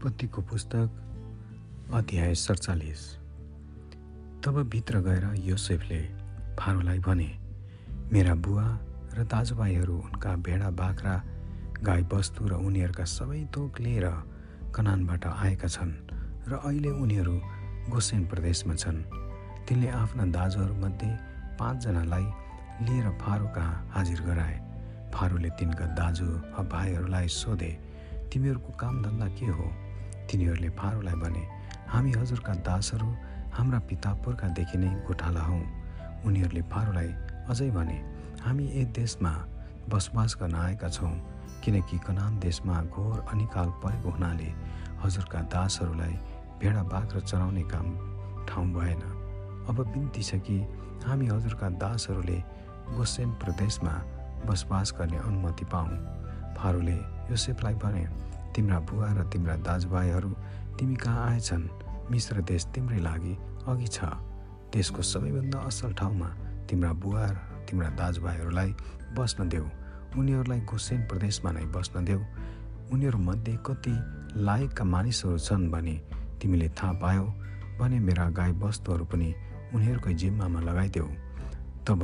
उत्पत्तिको पुस्तक अध्याय सडचालिस। तब भित्र गएर योसेफले फारोलाई भने मेरा बुवा र दाजुभाइहरू उनका भेडा बाख्रा गाई बस्तु र उनीहरूका सबै थोक लिएर कनानबाट आएका छन् र अहिले उनीहरू गोसेन प्रदेशमा छन्। तिनले आफ्ना दाजुहरूमध्ये पाँचजनालाई लिएर फारो कहाँ हाजिर गराए। फारोले तिनका दाजु भाइहरूलाई सोधे तिमीहरूको कामधन्दा के हो? तिनीहरूले फारोलाई भने हामी हजुरका दासहरू हाम्रा पिता पुर्खादेखि नै गोठाला हौँ। उनीहरूले फारोलाई अझै भने हामी यस देशमा बसोबास गर्न आएका छौँ किनकि कनान देशमा घोर अनिकाल परेको हुनाले हजुरका दासहरूलाई भेडा बाख्रा चराउने काम ठाउँ भएन। अब बिन्ती छ कि हामी हजुरका दासहरूले गोसेन प्रदेशमा बसोबास गर्ने अनुमति पाऊँ। फारूले योसेफलाई भने तिम्रा बुवा र तिम्रा दाजुभाइहरू तिमी कहाँ आएछन्? मिश्र देश तिम्रै लागि अघि छ। देशको सबैभन्दा असल ठाउँमा तिम्रा बुवा र तिम्रा दाजुभाइहरूलाई बस्न देऊ। उनीहरूलाई गोसेन प्रदेशमा नै बस्न देऊ। उनीहरूमध्ये कति लायकका मानिसहरू छन् भने तिमीले थाहा पायौ भने मेरा गाई वस्तुहरू पनि उनीहरूकै जिम्मामा लगाइदेऊ। तब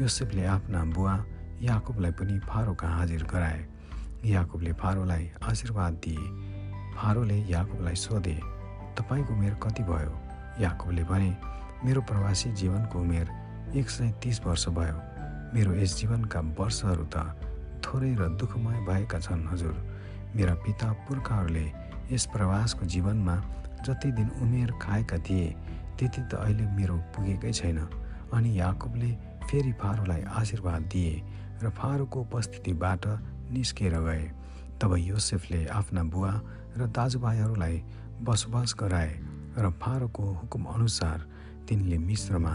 योसेफले आफ्ना बुवा याकुबलाई पनि फारोका हाजिर गराए। याकुबले फारोलाई आशीर्वाद दिए। फारोले याकुबलाई सोधे तपाईँको उमेर कति भयो? याकुबले भने मेरो प्रवासी जीवनको उमेर एक सय तिस वर्ष भयो। मेरो यस जीवनका वर्षहरू त थोरै र दुःखमय भएका छन् हजुर। मेरा पिता पुर्खाहरूले यस प्रवासको जीवनमा जति दिन उमेर खाएका थिए त्यति त अहिले मेरो पुगेकै छैन। अनि याकुबले फेरि फारोलाई आशीर्वाद दिए र फारोको उपस्थितिबाट निस्केर गए। तब योसेफले आफ्ना बुवा र दाजुभाइहरूलाई बसोबास गराए र फारोको हुकुम अनुसार तिनले मिश्रमा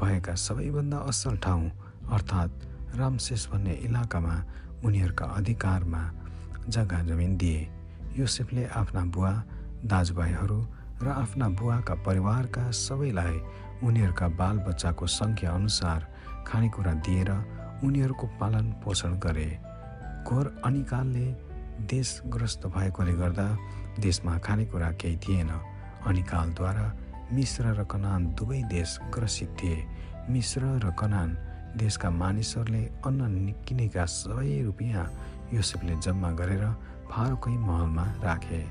भएका सबैभन्दा असल ठाउँ अर्थात् रामशेष भन्ने इलाकामा उनीहरूका अधिकारमा जग्गा जमिन दिए। योसेफले आफ्ना बुवा दाजुभाइहरू र आफ्ना बुवाका परिवारका सबैलाई उनीहरूका बालबच्चाको सङ्ख्या अनुसार खानेकुरा दिएर उनीहरूको पालन पोषण गरे। घोर अनिकालले देशग्रस्त भएकोले गर्दा देशमा खानेकुरा केही थिएन। अनिकालद्वारा मिश्र र कनान दुवै देश ग्रसित थिए। मिश्र र कनान देशका मानिसहरूले अन्न किनेका सबै रुपियाँ योसेफले जम्मा गरेर फारोकै महलमा राखे।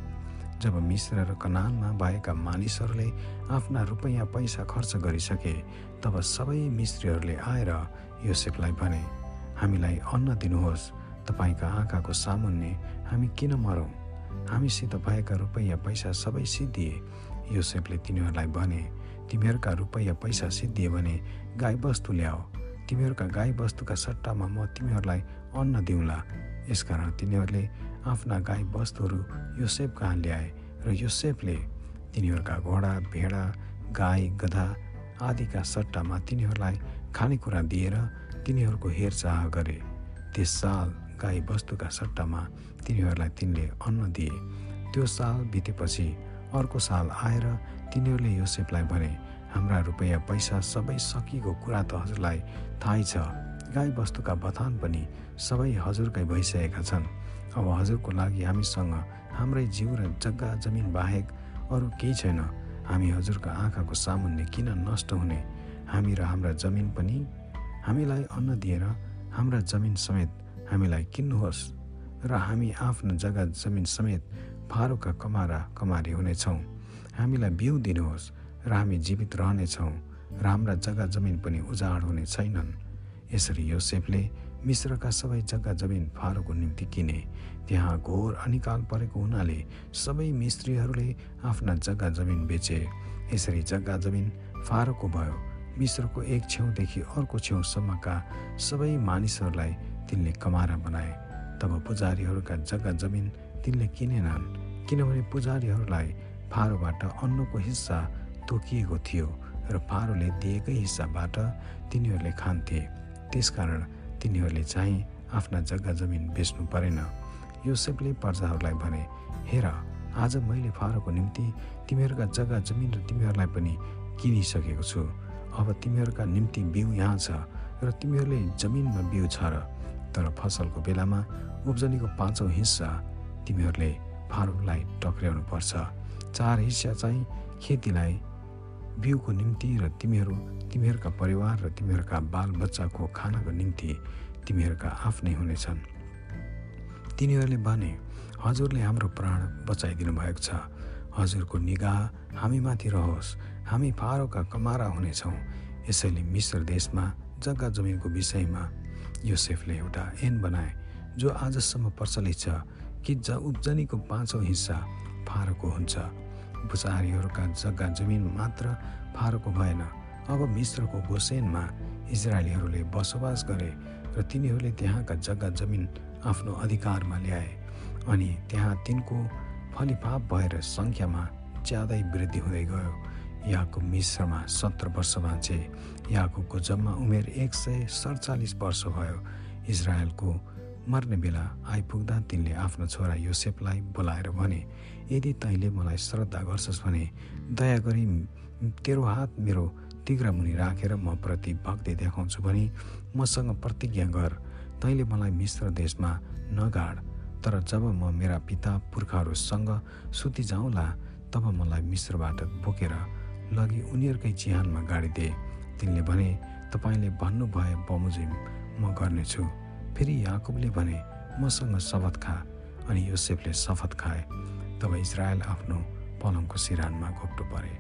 जब मिश्र र कनानमा भएका मानिसहरूले आफ्ना रुपैयाँ पैसा खर्च गरिसके तब सबै मिस्त्रीहरूले आएर योसेफलाई भने हामीलाई अन्न दिनुहोस्। तपाईँका आँखाको सामुन्ने हामी किन मरौँ? हामीसित भएका रुपैयाँ पैसा सबै सिद्धिए। योसेफले तिनीहरूलाई भने तिमीहरूका रुपैयाँ पैसा सिद्धिए भने गाईबस्तु ल्याऊ तिमीहरूका गाईबस्तुका सट्टामा म तिमीहरूलाई अन्न दिउँला। यसकारण तिनीहरूले आफ्ना गाई वस्तुहरू योसेफ कहाँ ल्याए र योसेफले तिनीहरूका घोडा भेडा गाई गधा आदिका सट्टामा तिनीहरूलाई खानेकुरा दिएर तिनीहरूको हेरचाह गरे। त्यस साल गाई वस्तुका सट्टामा तिनीहरूलाई तिनले अन्न दिए। त्यो साल बितेपछि अर्को साल आएर तिनीहरूले योसेफलाई भने हाम्रा रुपियाँ पैसा सबै सकिएको कुरा त हजुरलाई थाहै छ। गाई वस्तुका बथान पनि सबै हजुरकै भइसकेका छन्। अब हजुरको लागि हामीसँग हाम्रै जिउ र जग्गा जमिन बाहेक अरू केही छैन। हामी हजुरको आँखाको सामुन्ने किन नष्ट हुने? हामी र हाम्रा जमिन पनि हामीलाई अन्न दिएर हाम्रा जमिन समेत हामीलाई किन्नुहोस् र हामी आफ्नो जग्गा जमिन समेत फारोका कमारा कमारी हुनेछौँ। हामीलाई बिउ दिनुहोस् र हामी जीवित रहनेछौँ। र हाम्रा जग्गा जमिन पनि उजाड हुने छैनन्। यसरी योसेफले मिश्रका सबै जग्गा जमिन फारोको निम्ति किने। त्यहाँ घोर अनिकाल परेको हुनाले सबै मिस्त्रीहरूले आफ्ना जग्गा जमिन बेचे। यसरी जग्गा जमिन फारोको भयो। मिश्रको एक छेउदेखि अर्को छेउसम्मका सबै मानिसहरूलाई तिनले कमारा बनाए। तब पुजारीहरूका जग्गा जमिन तिनले किनेनन् किनभने पुजारीहरूलाई फारोबाट अन्नको हिस्सा तोकिएको थियो र फारोले दिएकै हिस्साबाट तिनीहरूले खान्थे। त्यसकारण तिनीहरूले चाहिँ आफ्ना जग्गा जमिन बेच्नु परेन। योसेफले प्रजाहरूलाई भने हेर आज मैले फारोको निम्ति तिमीहरूका जग्गा जमिन र तिमीहरूलाई पनि किनिसकेको छु। अब तिमीहरूका निम्ति बिउ यहाँ छ र तिमीहरूले जमिनमा बिउ छ र तर फसलको बेलामा उब्जनीको पाँचौँ हिस्सा तिमीहरूले टक्र्याउनु पर्छ चार हिस्सा चाहिँ खेतीलाई बिउको निम्ति र तिमीहरू तिमीहरूका परिवार र तिमीहरूका बालबच्चाको खानाको निम्ति तिमीहरूका आफ्नै हुनेछन्। तिनीहरूले भने हजुरले हाम्रो प्राण बचाइदिनु भएको छ। हजुरको निगाह हामीमाथि रहोस्। हामी फारोका कमारा हुनेछौँ। यसैले मिश्र देशमा जग्गा जमिनको विषयमा योसेफले एउटा एन बनाए जो आजसम्म प्रचलित छ कि ज उब्जनीको पाँचौँ हिस्सा फारोको हुन्छ। बुचारीहरूका जग्गा जमिन मात्र फारोको भएन। अब मिश्रको गोसेनमा इजरायलीहरूले बसोबास गरे र तिनीहरूले त्यहाँका जग्गा जमिन आफ्नो अधिकारमा ल्याए अनि त्यहाँ तिनको फलिफाप भएर सङ्ख्यामा ज्यादै वृद्धि हुँदै गयो। यहाँको मिश्रमा सत्र वर्ष बाँचे याकुबको जम्मा उमेर एक सय सडचालिस वर्ष भयो इजरायलको मर्ने बेला आइपुग्दा तिनले आफ्नो छोरा योसेफलाई बोलाएर भने यदि तैँले मलाई श्रद्धा गर्छस् भने दया गरी तेरो हात मेरो तिग्रा मुनि राखेर म प्रति भक्ति देखाउँछु भने मसँग प्रतिज्ञा गर। तैँले मलाई मिश्र देशमा नगाड। तर जब म मेरा पिता पुर्खाहरूसँग सुति जाउँला तब मलाई मिश्रबाट बोकेर लगी उनीहरूकै चिहानमा गाडिदिए तिनले भने तपाईँले भन्नुभए बमोजिम म गर्नेछु। फेरि याकुबले भने मसँग शपथ खा। अनि योसेफले शपथ खाए। तब इजरायल आफ्नो पलङको सिरानमा घोप्टो परे।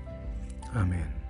आमेन।